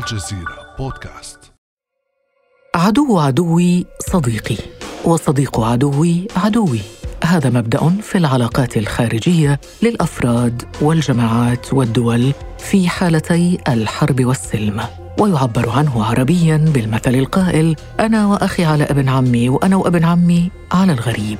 الجزيرة بودكاست. عدو عدوي صديقي وصديق عدوي عدوي. هذا مبدأ في العلاقات الخارجية للأفراد والجماعات والدول في حالتي الحرب والسلم. ويعبر عنه عربيا بالمثل القائل أنا وأخي على أبن عمي وأنا وأبن عمي على الغريب.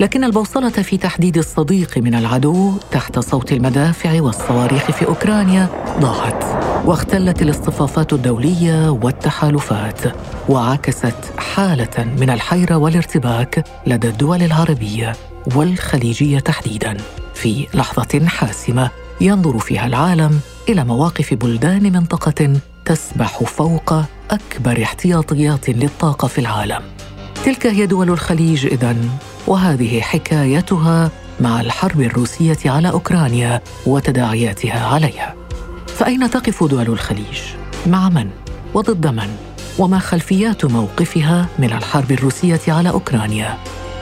لكن البوصلة في تحديد الصديق من العدو تحت صوت المدافع والصواريخ في أوكرانيا ضاعت واختلت الاصطفافات الدولية والتحالفات وعكست حالة من الحيرة والارتباك لدى الدول العربية والخليجية تحديدا في لحظة حاسمة ينظر فيها العالم إلى مواقف بلدان منطقة تسبح فوق أكبر احتياطيات للطاقة في العالم. تلك هي دول الخليج إذن. وهذه حكايتها مع الحرب الروسية على أوكرانيا وتداعياتها عليها. فأين تقف دول الخليج؟ مع من؟ وضد من؟ وما خلفيات موقفها من الحرب الروسية على أوكرانيا؟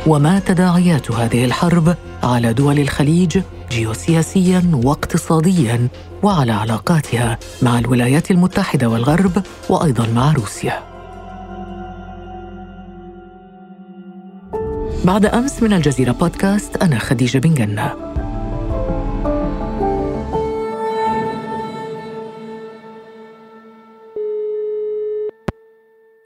وما تداعيات هذه الحرب على دول الخليج جيوسياسيا واقتصاديا وعلى علاقاتها مع الولايات المتحدة والغرب وأيضا مع روسيا؟ بعد أمس من الجزيرة بودكاست أنا خديجة بن جنه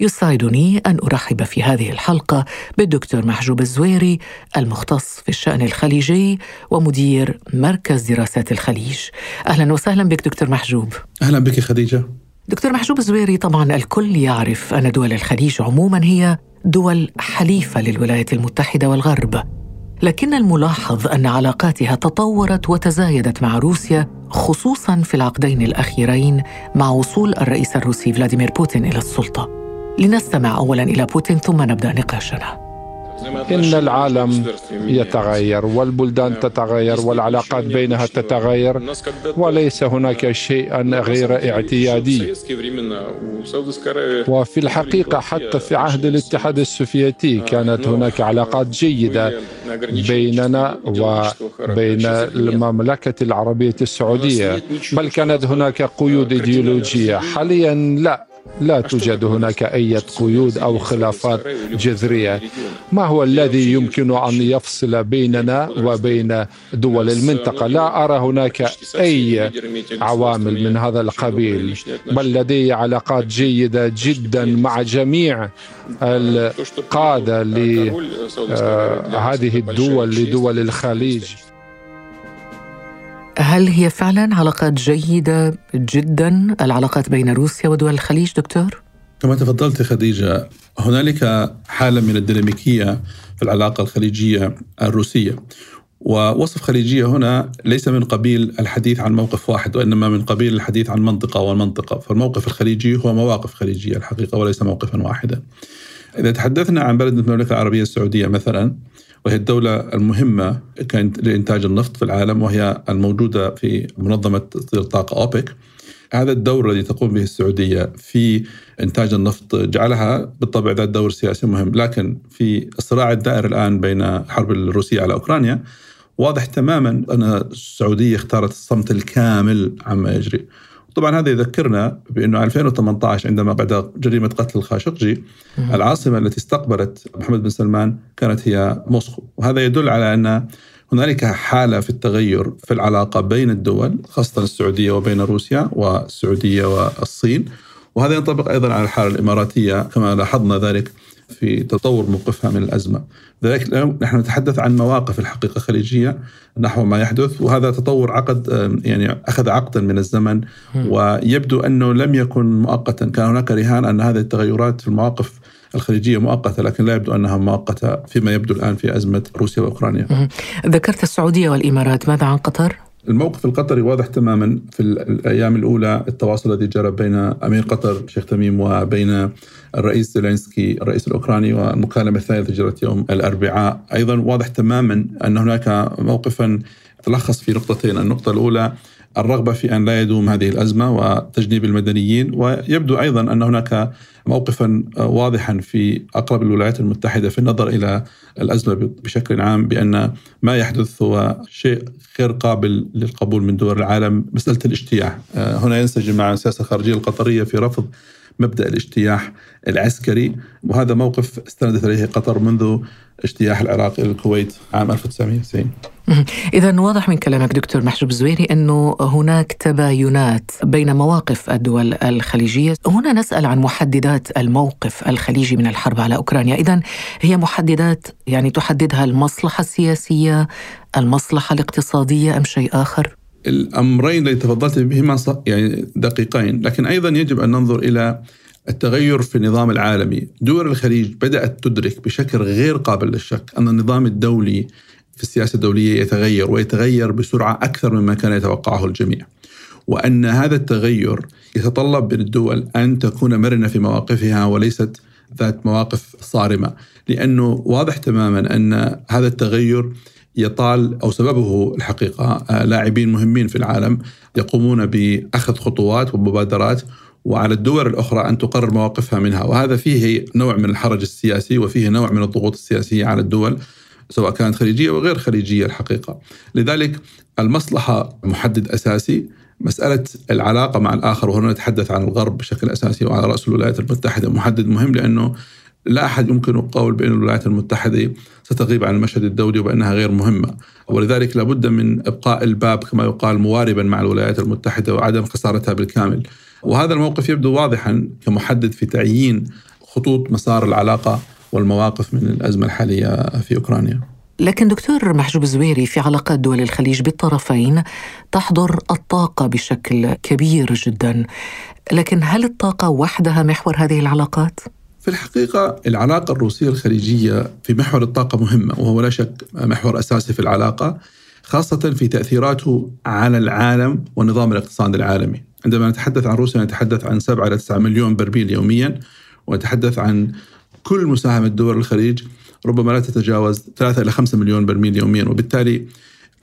يسعدني أن أرحب في هذه الحلقة بالدكتور محجوب الزويري المختص في الشأن الخليجي ومدير مركز دراسات الخليج. أهلا وسهلا بك دكتور محجوب. أهلا بك خديجة. دكتور محجوب الزويري طبعا الكل يعرف أن دول الخليج عموما هي دول حليفة للولايات المتحدة والغرب. لكن الملاحظ أن علاقاتها تطورت وتزايدت مع روسيا خصوصا في العقدين الأخيرين مع وصول الرئيس الروسي فلاديمير بوتين إلى السلطة. لنستمع اولا إلى بوتين ثم نبدأ نقاشنا إن العالم يتغير والبلدان تتغير والعلاقات بينها تتغير وليس هناك شيء غير اعتيادي. وفي الحقيقة حتى في عهد الاتحاد السوفيتي كانت هناك علاقات جيدة بيننا وبين المملكة العربية السعودية. بل كانت هناك قيود إيديولوجية. حاليا لا. لا توجد هناك أي قيود أو خلافات جذرية. ما هو الذي يمكن أن يفصل بيننا وبين دول المنطقة؟ لا أرى هناك أي عوامل من هذا القبيل. بل لدي علاقات جيدة جدا مع جميع القادة لهذه الدول لدول الخليج. هل هي فعلا علاقات جيدة جدا؟ العلاقات بين روسيا ودول الخليج دكتور؟ كما تفضلت خديجة هنالك حالة من الديناميكية في العلاقة الخليجية الروسية. ووصف خليجية هنا ليس من قبيل الحديث عن موقف واحد وإنما من قبيل الحديث عن منطقة والمنطقة. فالموقف الخليجي هو مواقف خليجية الحقيقة وليس موقفا واحدا. إذا تحدثنا عن بلد المملكة العربية السعودية مثلا وهي الدولة المهمة لإنتاج النفط في العالم وهي الموجودة في منظمة الطاقة أوبك. هذا الدور الذي تقوم به السعودية في إنتاج النفط جعلها بالطبع ذات دور سياسي مهم لكن في الصراع الدائر الآن بين الحرب الروسية على أوكرانيا واضح تماما أن السعودية اختارت الصمت الكامل عما يجري. طبعا هذا يذكرنا بأنه 2018 عندما بدا جريمة قتل الخاشقجي العاصمة التي استقبلت محمد بن سلمان كانت هي موسكو. وهذا يدل على أن هنالك حالة في التغير في العلاقة بين الدول خاصة السعودية وبين روسيا والسعودية والصين. وهذا ينطبق أيضا على الحالة الإماراتية كما لاحظنا ذلك في تطور موقفها من الأزمة. لذلك نحن نتحدث عن مواقف الحقيقة خليجيه نحو ما يحدث وهذا تطور عقد يعني أخذ عقدا من الزمن ويبدو أنه لم يكن مؤقتا، كان هناك رهان أن هذه التغيرات في المواقف الخليجية مؤقتة لكن لا يبدو أنها مؤقتة فيما يبدو الآن في أزمة روسيا وأوكرانيا. ذكرت السعودية والإمارات، ماذا عن قطر؟ الموقف القطري واضح تماما في الأيام الأولى التواصل الذي جرى بين أمير قطر شيخ تميم وبين الرئيس زيلينسكي الرئيس الأوكراني والمكالمه الثانية التي جرت يوم الأربعاء. أيضا واضح تماما أن هناك موقفا تلخص في نقطتين. النقطة الأولى الرغبة في أن لا يدوم هذه الأزمة وتجنيب المدنيين ويبدو أيضا أن هناك موقفا واضحا في أقرب الولايات المتحدة في النظر إلى الأزمة بشكل عام بأن ما يحدث هو شيء غير قابل للقبول من دول العالم. مسألة الاجتياح هنا ينسجم مع السياسة الخارجية القطرية في رفض مبدأ الاجتياح العسكري وهذا موقف استندت اليه قطر منذ اجتياح العراق إلى الكويت عام 1990 إذا واضح من كلامك دكتور محجوب الزويري أنه هناك تباينات بين مواقف الدول الخليجية. هنا نسأل عن محددات الموقف الخليجي من الحرب على أوكرانيا. إذا هي محددات يعني تحددها المصلحة السياسية المصلحة الاقتصادية أم شيء آخر؟ الأمرين الذي تفضلت بهما يعني دقيقين، لكن أيضا يجب أن ننظر إلى التغير في النظام العالمي، دول الخليج بدأت تدرك بشكل غير قابل للشك أن النظام الدولي في السياسة الدولية يتغير ويتغير بسرعة أكثر مما كان يتوقعه الجميع. وأن هذا التغير يتطلب من الدول أن تكون مرنة في مواقفها وليست ذات مواقف صارمة، لأنه واضح تماما أن هذا التغير يطال أو سببه الحقيقة. آه، لاعبين مهمين في العالم يقومون بأخذ خطوات ومبادرات وعلى الدول الأخرى أن تقرر مواقفها منها. وهذا فيه نوع من الحرج السياسي وفيه نوع من الضغوط السياسية على الدول سواء كانت خليجية وغير خليجية الحقيقة. لذلك المصلحة محدد أساسي. مسألة العلاقة مع الآخر وهنا نتحدث عن الغرب بشكل أساسي وعلى رأس الولايات المتحدة محدد مهم لأنه لا أحد يمكن القول بأن الولايات المتحدة ستغيب عن المشهد الدولي وبأنها غير مهمة. ولذلك لابد من إبقاء الباب كما يقال مواربا مع الولايات المتحدة وعدم خسارتها بالكامل. وهذا الموقف يبدو واضحا كمحدد في تعيين خطوط مسار العلاقة والمواقف من الأزمة الحالية في أوكرانيا. لكن دكتور محجوب الزويري في علاقات دول الخليج بالطرفين تحضر الطاقة بشكل كبير جدا. لكن هل الطاقة وحدها محور هذه العلاقات؟ في الحقيقة العلاقة الروسية الخليجية في محور الطاقة مهمة وهو لا شك محور أساسي في العلاقة خاصة في تأثيراته على العالم والنظام الاقتصادي العالمي. عندما نتحدث عن روسيا نتحدث عن 7 إلى 9 مليون برميل يوميا ونتحدث عن كل مساهمة دول الخليج ربما لا تتجاوز 3 إلى 5 مليون برميل يوميا. وبالتالي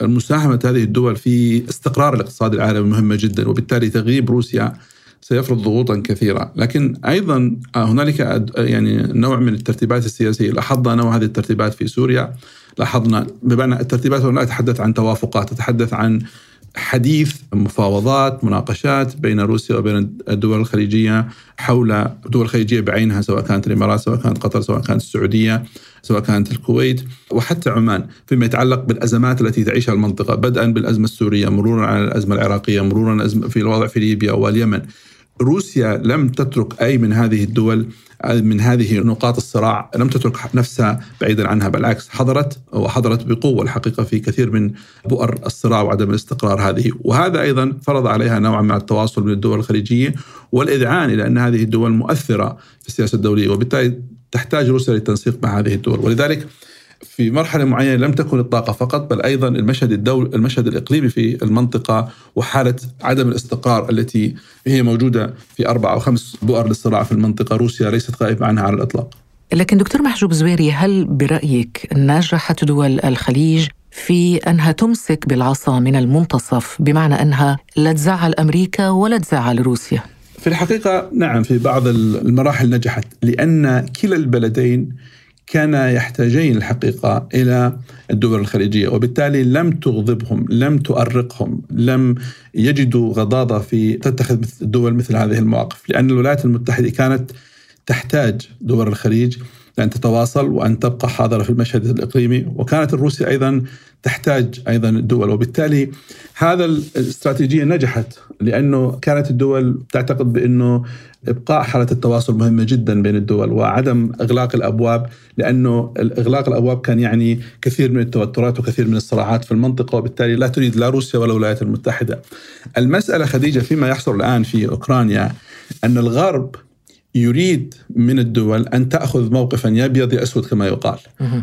مساهمة هذه الدول في استقرار الاقتصاد العالمي مهمة جدا وبالتالي تغييب روسيا سيفرض ضغوطا كثيرة لكن أيضا هنالك يعني نوع من الترتيبات السياسية. لاحظنا نوع هذه الترتيبات في سوريا. لاحظنا بمعنى الترتيبات لا أتحدث عن توافقات أتحدث عن حديث مفاوضات مناقشات بين روسيا وبين الدول الخليجية حول الدول الخليجية بعينها سواء كانت الإمارات سواء كانت قطر سواء كانت السعودية سواء كانت الكويت وحتى عمان فيما يتعلق بالأزمات التي تعيشها المنطقة بدءا بالأزمة السورية مرورا على الأزمة العراقية مرورا في الوضع في ليبيا واليمن. روسيا لم تترك أي من هذه الدول من هذه نقاط الصراع لم تترك نفسها بعيدا عنها بالعكس حضرت وحضرت بقوة الحقيقة في كثير من بؤر الصراع وعدم الاستقرار هذه. وهذا أيضا فرض عليها نوعا من التواصل من الدول الخليجية والإذعان إلى أن هذه الدول مؤثرة في السياسة الدولية وبالتالي تحتاج روسيا للتنسيق مع هذه الدول. ولذلك في مرحلة معينة لم تكن الطاقة فقط بل أيضا المشهد الدول المشهد الإقليمي في المنطقة وحالة عدم الاستقرار التي هي موجودة في أربع أو خمس بؤر للصراع في المنطقة روسيا ليست غائبة عنها على الإطلاق. لكن دكتور محجوب زويري هل برأيك نجحت دول الخليج في أنها تمسك بالعصا من المنتصف بمعنى أنها لا تزعل أمريكا ولا تزعل روسيا؟ في الحقيقة نعم في بعض المراحل نجحت لأن كلا البلدين كانا يحتاجين الحقيقة إلى الدول الخليجية وبالتالي لم تغضبهم، لم تؤرقهم، لم يجدوا غضاضة في تتخذ دول مثل هذه المواقف، لأن الولايات المتحدة كانت تحتاج دول الخليج لأن تتواصل وأن تبقى حاضرة في المشهد الإقليمي وكانت الروسيا أيضا تحتاج أيضا الدول. وبالتالي هذا الاستراتيجية نجحت لأنه كانت الدول تعتقد بأنه إبقاء حالة التواصل مهمة جدا بين الدول وعدم إغلاق الأبواب لأنه إغلاق الأبواب كان يعني كثير من التوترات وكثير من الصراعات في المنطقة وبالتالي لا تريد لا روسيا ولا الولايات المتحدة. المسألة خديجة فيما يحصل الآن في أوكرانيا أن الغرب يريد من الدول أن تأخذ موقفا يا ابيض يا اسود كما يقال.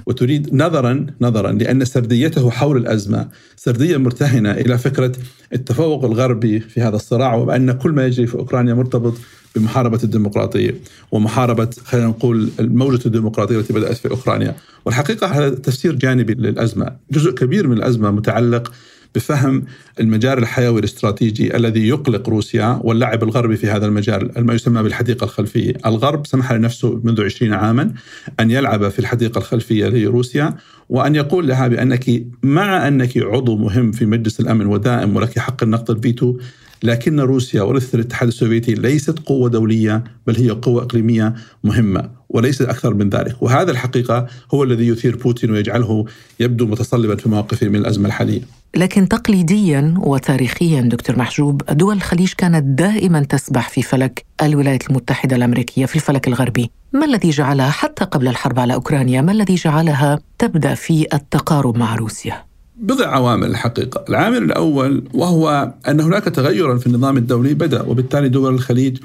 وتريد نظرا نظرا لأن سرديته حول الأزمة سردية مرتهنة إلى فكرة التفوق الغربي في هذا الصراع وان كل ما يجري في أوكرانيا مرتبط بمحاربة الديمقراطية ومحاربة خلينا نقول موجه الديمقراطية التي بدأت في أوكرانيا. والحقيقة هذا تفسير جانبي للأزمة. جزء كبير من الأزمة متعلق بفهم المجال الحيوي الاستراتيجي الذي يقلق روسيا واللعب الغربي في هذا المجال ما يسمى بالحديقة الخلفية. الغرب سمح لنفسه منذ 20 عاما أن يلعب في الحديقة الخلفية لروسيا وأن يقول لها بأنك مع أنك عضو مهم في مجلس الأمن ودائم ولك حق النقد الفيتو لكن روسيا ورثة الاتحاد السوفيتي ليست قوة دولية بل هي قوة إقليمية مهمة وليس أكثر من ذلك. وهذا الحقيقة هو الذي يثير بوتين ويجعله يبدو متصلبا في موقفه من الأزمة الحالية. لكن تقليديا وتاريخيا دكتور محجوب دول الخليج كانت دائما تسبح في فلك الولايات المتحدة الأمريكية في الفلك الغربي. ما الذي جعلها حتى قبل الحرب على أوكرانيا؟ ما الذي جعلها تبدأ في التقارب مع روسيا؟ بضع عوامل الحقيقة. العامل الأول وهو أن هناك تغيرا في النظام الدولي بدأ وبالتالي دول الخليج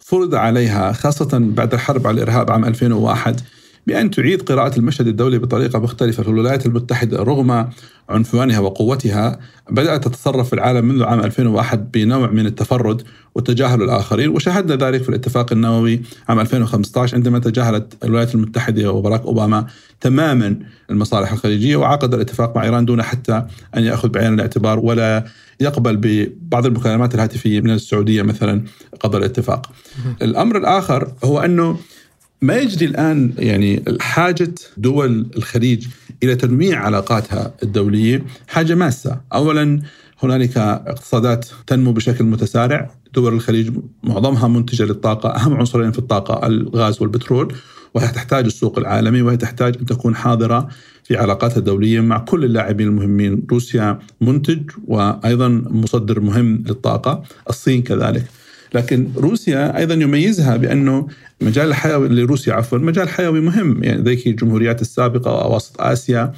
فرض عليها خاصة بعد الحرب على الإرهاب عام 2001 بأن تعيد قراءة المشهد الدولي بطريقة مختلفة في الولايات المتحدة رغم عنفوانها وقوتها بدأت تتصرف في العالم منذ عام 2001 بنوع من التفرد وتجاهل الآخرين وشاهدنا ذلك في الاتفاق النووي عام 2015 عندما تجاهلت الولايات المتحدة وبراك أوباما تماما المصالح الخليجية وعقد الاتفاق مع إيران دون حتى أن يأخذ بعين الاعتبار ولا يقبل ببعض المكالمات الهاتفية من السعودية مثلا قبل الاتفاق. الأمر الآخر هو أنه ما يجري الآن يعني حاجة دول الخليج إلى تنويع علاقاتها الدولية؟ حاجة ماسة، اولا هنالك اقتصادات تنمو بشكل متسارع، دول الخليج معظمها منتجة للطاقة، أهم عنصرين في الطاقة الغاز والبترول، وهي تحتاج السوق العالمي وهي تحتاج أن تكون حاضرة في علاقاتها الدولية مع كل اللاعبين المهمين، روسيا منتج وأيضا مصدر مهم للطاقة، الصين كذلك. لكن روسيا أيضا يميزها بأنه مجال الحيوي لروسيا عفوا مجال حيوي مهم. يعني ذيك الجمهوريات السابقة وأواسط آسيا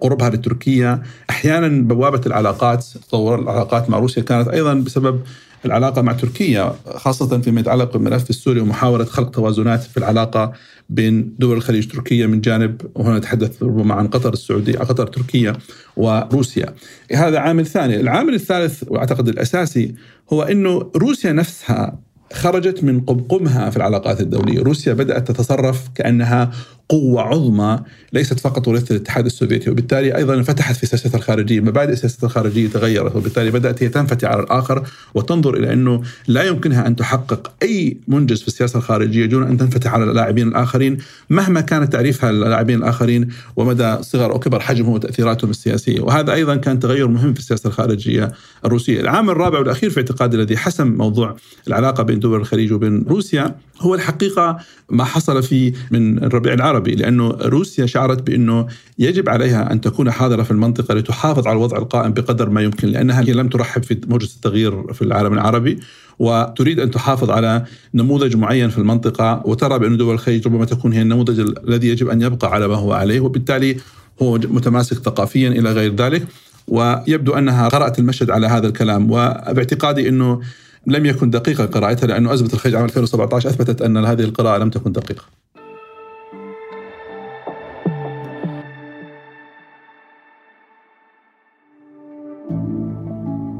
قربها لتركيا أحيانا بوابة العلاقات تطور العلاقات مع روسيا كانت أيضا بسبب العلاقة مع تركيا خاصة فيما يتعلق بالملف السوري ومحاولة خلق توازنات في العلاقة بين دول الخليج تركيا من جانب وهنا نتحدث ربما عن قطر السعودية قطر تركيا وروسيا. هذا عامل ثاني. العامل الثالث وأعتقد الأساسي هو أنه روسيا نفسها خرجت من قمقمها في العلاقات الدولية. روسيا بدأت تتصرف كأنها قوة عظمى ليست فقط ورثة الاتحاد السوفيتي وبالتالي أيضا انفتحت في سياستها الخارجية. مبادئ سياستها الخارجية تغيرت وبالتالي بدأت هي تنفتح على الآخر وتنظر إلى أنه لا يمكنها أن تحقق أي منجز في السياسة الخارجية دون أن تنفتح على اللاعبين الآخرين مهما كان تعريفها للاعبين الآخرين ومدى صغر أو كبر حجمهم وتأثيراتهم السياسية. وهذا أيضا كان تغير مهم في السياسة الخارجية الروسية. العامل الرابع والأخير في اعتقادي الذي حسم موضوع العلاقة بين دول الخليج وبين روسيا هو الحقيقة ما حصل في من الربيع العربي لأنه روسيا شعرت بأنه يجب عليها أن تكون حاضرة في المنطقة لتحافظ على الوضع القائم بقدر ما يمكن لأنها لم ترحب في موجة التغيير في العالم العربي وتريد أن تحافظ على نموذج معين في المنطقة وترى بأن دول الخليج ربما تكون هي النموذج الذي يجب أن يبقى على ما هو عليه وبالتالي هو متماسك ثقافيا إلى غير ذلك ويبدو أنها قرأت المشهد على هذا الكلام. وباعتقادي أنه لم يكن دقيقة قراءتها لأنه أزمة الخليج عام 2017 أثبتت أن هذه القراءة لم تكن دقيقة.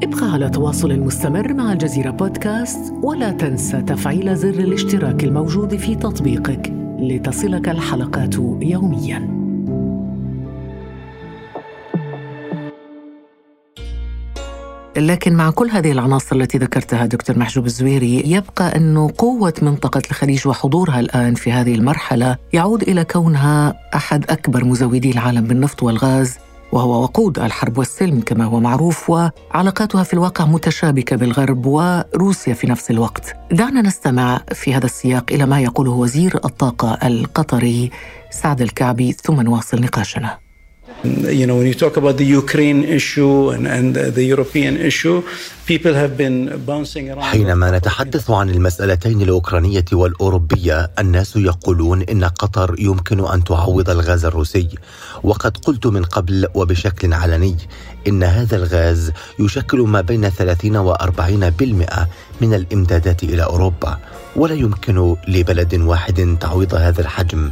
ابقى على تواصل مستمر مع الجزيرة بودكاست ولا تنسى تفعيل زر الاشتراك الموجود في تطبيقك لتصلك الحلقات يومياً. لكن مع كل هذه العناصر التي ذكرتها دكتور محجوب الزويري يبقى أنه قوة منطقة الخليج وحضورها الآن في هذه المرحلة يعود إلى كونها أحد أكبر مزودي العالم بالنفط والغاز. وهو وقود الحرب والسلم كما هو معروف وعلاقاتها في الواقع متشابكة بالغرب وروسيا في نفس الوقت. دعنا نستمع في هذا السياق إلى ما يقوله وزير الطاقة القطري سعد الكعبي ثم نواصل نقاشنا. You know, when you talk about the Ukraine issue and, and the European issue, people have been bouncing around. حينما نتحدث عن المسألتين الأوكرانية والأوروبية الناس يقولون إن قطر يمكن أن تعوض الغاز الروسي. وقد قلت من قبل وبشكل علني إن هذا الغاز يشكل ما بين 30 و 40% من الإمدادات إلى أوروبا. ولا يمكن لبلد واحد تعويض هذا الحجم.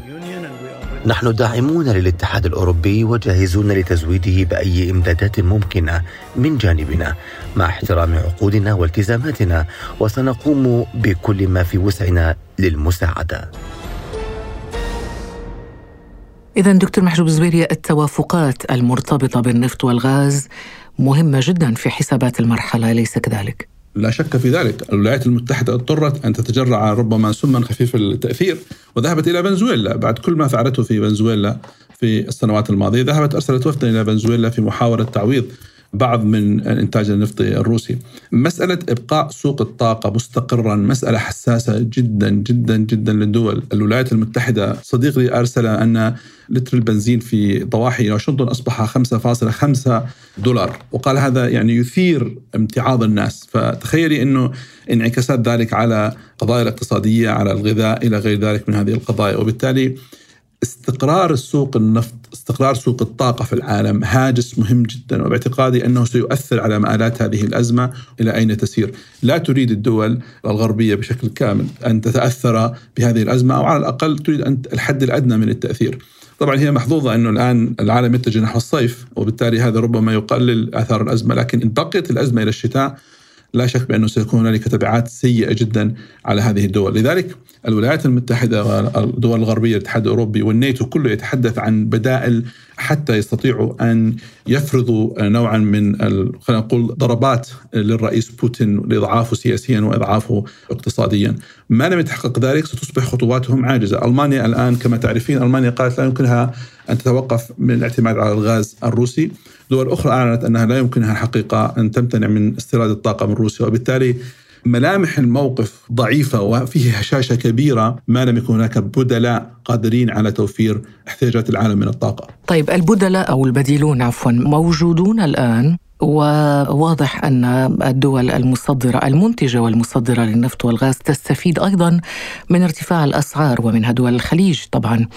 نحن داعمون للاتحاد الأوروبي وجاهزون لتزويده بأي إمدادات ممكنة من جانبنا مع احترام عقودنا والتزاماتنا وسنقوم بكل ما في وسعنا للمساعدة. إذا دكتور محجوب زبيري التوافقات المرتبطة بالنفط والغاز مهمة جدا في حسابات المرحلة أليس كذلك؟ لا شك في ذلك. الولايات المتحدة اضطرت أن تتجرع ربما سما خفيف التأثير وذهبت إلى فنزويلا بعد كل ما فعلته في فنزويلا في السنوات الماضية. ذهبت أرسلت وفدا إلى فنزويلا في محاولة تعويض بعض من الانتاج النفطي الروسي. مسألة إبقاء سوق الطاقة مستقرا مسألة حساسة جدا جدا جدا للدول، الولايات المتحدة صديق لي أرسل أن لتر البنزين في ضواحي واشنطن أصبح 5.5 دولار، وقال هذا يعني يثير امتعاض الناس، فتخيلي إنه انعكاسات ذلك على قضايا الاقتصادية، على الغذاء إلى غير ذلك من هذه القضايا، وبالتالي استقرار السوق النفط استقرار سوق الطاقة في العالم هاجس مهم جدا. وباعتقادي أنه سيؤثر على مآلات هذه الأزمة إلى أين تسير. لا تريد الدول الغربية بشكل كامل أن تتأثر بهذه الأزمة أو على الأقل تريد أن الحد الأدنى من التأثير. طبعا هي محظوظة أنه الآن العالم يتجه نحو الصيف وبالتالي هذا ربما يقلل آثار الأزمة لكن إن بقيت الأزمة إلى الشتاء لا شك بأنه سيكون هنالك تبعات سيئة جدا على هذه الدول. لذلك الولايات المتحدة والدول الغربية الاتحاد الأوروبي والناتو كله يتحدث عن بدائل حتى يستطيعوا أن يفرضوا نوعا من خلينا نقول ضربات للرئيس بوتين لإضعافه سياسيا وإضعافه اقتصاديا. ما لم يتحقق ذلك ستصبح خطواتهم عاجزة. ألمانيا الآن كما تعرفين ألمانيا قالت لا يمكنها أن تتوقف من الاعتماد على الغاز الروسي. دول أخرى أعلنت أنها لا يمكنها الحقيقة أن تمتنع من استيراد الطاقة من روسيا وبالتالي ملامح الموقف ضعيفة وفيه هشاشة كبيرة ما لم يكن هناك بدلاء قادرين على توفير احتياجات العالم من الطاقة. طيب البدلاء أو البديلون عفوا موجودون الآن وواضح أن الدول المصدرة المنتجة والمصدرة للنفط والغاز تستفيد أيضا من ارتفاع الأسعار ومنها دول الخليج طبعا.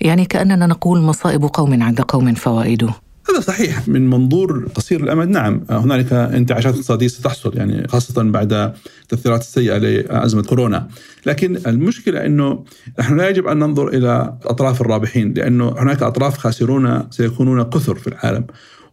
يعني كأننا نقول مصائب قوم عند قوم فوائده. هذا صحيح. من منظور قصير الأمد. نعم هنالك انتعاشات اقتصادية ستحصل يعني خاصة بعد التاثيرات السيئة لأزمة كورونا. لكن المشكلة إنه نحن لا يجب أن ننظر إلى أطراف الرابحين لأنه هناك أطراف خاسرون سيكونون كثر في العالم.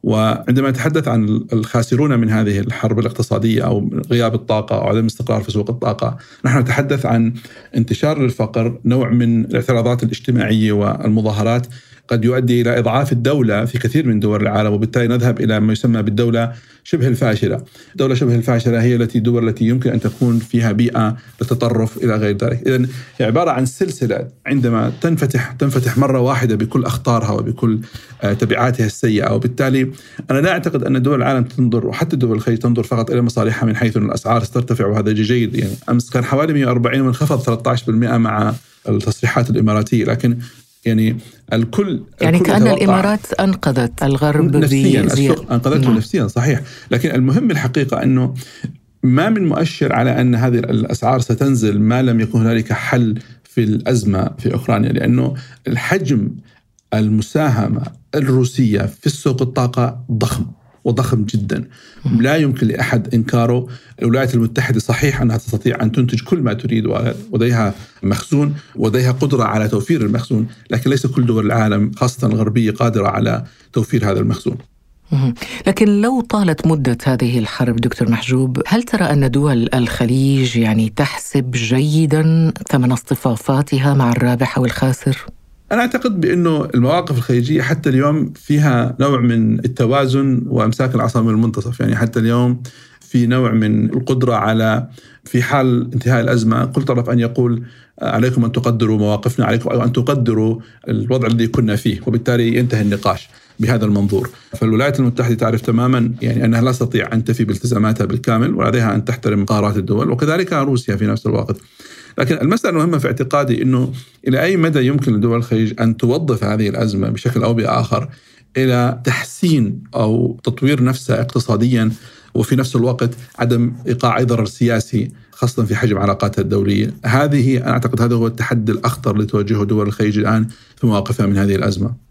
وعندما نتحدث عن الخاسرون من هذه الحرب الاقتصادية أو غياب الطاقة أو عدم الاستقرار في سوق الطاقة، نحن نتحدث عن انتشار الفقر، نوع من الاعتراضات الاجتماعية والمظاهرات قد يؤدي إلى إضعاف الدولة في كثير من دول العالم وبالتالي نذهب إلى ما يسمى بالدولة شبه الفاشلة. الدولة شبه الفاشلة هي التي الدول التي يمكن أن تكون فيها بيئة للتطرف إلى غير ذلك. اذا هي عبارة عن سلسلة عندما تنفتح تنفتح مرة واحدة بكل أخطارها وبكل آه، تبعاتها السيئة وبالتالي أنا لا أعتقد أن دول العالم تنظر وحتى دول الخليج تنظر فقط إلى مصالحها من حيث أن الأسعار سترتفع وهذا جيد. يعني أمس كان حوالي 140 وانخفض 13% مع التصريحات الإماراتية. لكن يعني الكل يعني الكل كأن الإمارات أنقذت الغرب نفسيا أنقذته نعم. نفسيا صحيح. لكن المهم الحقيقة أنه ما من مؤشر على أن هذه الأسعار ستنزل ما لم يكن هنالك حل في الأزمة في أوكرانيا لأنه الحجم المساهمة الروسية في السوق الطاقة ضخم وضخم جدا. لا يمكن لأحد إنكاره. الولايات المتحدة صحيح أنها تستطيع أن تنتج كل ما تريد ولديها مخزون ولديها قدرة على توفير المخزون لكن ليس كل دول العالم خاصة الغربية قادرة على توفير هذا المخزون. لكن لو طالت مدة هذه الحرب دكتور محجوب هل ترى أن دول الخليج يعني تحسب جيدا ثمن اصطفافاتها مع الرابح والخاسر؟ أنا أعتقد بأنه المواقف الخليجية حتى اليوم فيها نوع من التوازن وإمساك العصا من المنتصف. يعني حتى اليوم في نوع من القدرة على في حال انتهاء الأزمة كل طرف أن يقول عليكم أن تقدروا مواقفنا عليكم أن تقدروا الوضع الذي كنا فيه. وبالتالي ينتهي النقاش بهذا المنظور. فالولايات المتحدة تعرف تماما يعني أنها لا تستطيع أن تفي بالتزاماتها بالكامل ولديها أن تحترم قرارات الدول وكذلك روسيا في نفس الوقت. لكن المسألة المهمة في اعتقادي أنه إلى أي مدى يمكن لدول الخليج أن توظف هذه الأزمة بشكل أو بآخر إلى تحسين أو تطوير نفسها اقتصاديا وفي نفس الوقت عدم إيقاع أي ضرر سياسي خاصة في حجم علاقاتها الدولية. هذه أنا أعتقد هذا هو التحدي الأخطر اللي تواجهه دول الخليج الآن في مواقفها من هذه الأزمة.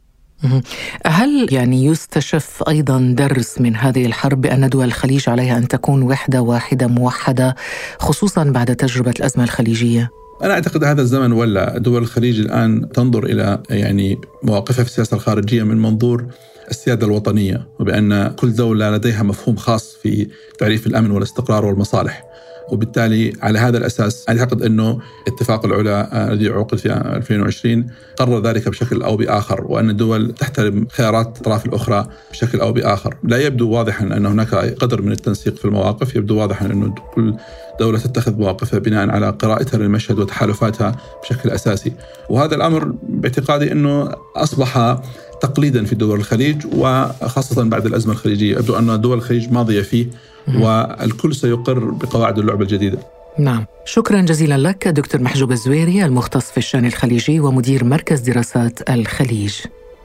هل يعني يستشف أيضا درس من هذه الحرب بان دول الخليج عليها أن تكون وحدة واحدة موحدة خصوصا بعد تجربة الأزمة الخليجية؟ أنا أعتقد هذا الزمن ولا دول الخليج الآن تنظر إلى يعني مواقفها في السياسة الخارجية من منظور السيادة الوطنية وبأن كل دولة لديها مفهوم خاص في تعريف الأمن والاستقرار والمصالح وبالتالي على هذا الأساس أعتقد إنه اتفاق العلا الذي عقد في 2020 قرر ذلك بشكل أو بآخر وأن الدول تحترم خيارات الاطراف الأخرى بشكل أو بآخر، لا يبدو واضحا أن هناك قدر من التنسيق في المواقف، يبدو واضحا انه كل دولة تتخذ مواقفها بناء على قراءتها للمشهد وتحالفاتها بشكل أساسي، وهذا الأمر باعتقادي إنه أصبح تقليدا في دول الخليج وخاصة بعد الأزمة الخليجية. يبدو أن دول الخليج ماضية فيه والكل سيقر بقواعد اللعبة الجديدة. نعم. شكرا جزيلا لك دكتور محجوب الزويري المختص في الشأن الخليجي ومدير مركز دراسات الخليج.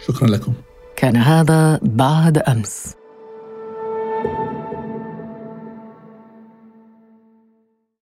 شكرا لكم. كان هذا بعد أمس.